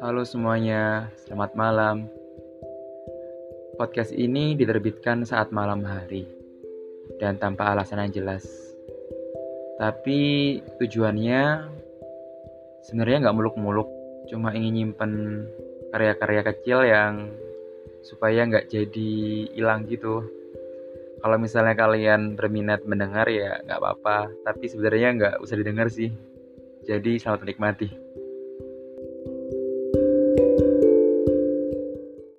Halo semuanya, selamat malam. Podcast ini diterbitkan saat malam hari dan tanpa alasan yang jelas. Tapi tujuannya sebenarnya nggak muluk-muluk, cuma ingin nyimpen karya-karya kecil yang supaya nggak jadi hilang gitu. Kalau misalnya kalian berminat mendengar ya nggak apa-apa, tapi sebenarnya nggak usah didengar sih. Jadi selamat menikmati.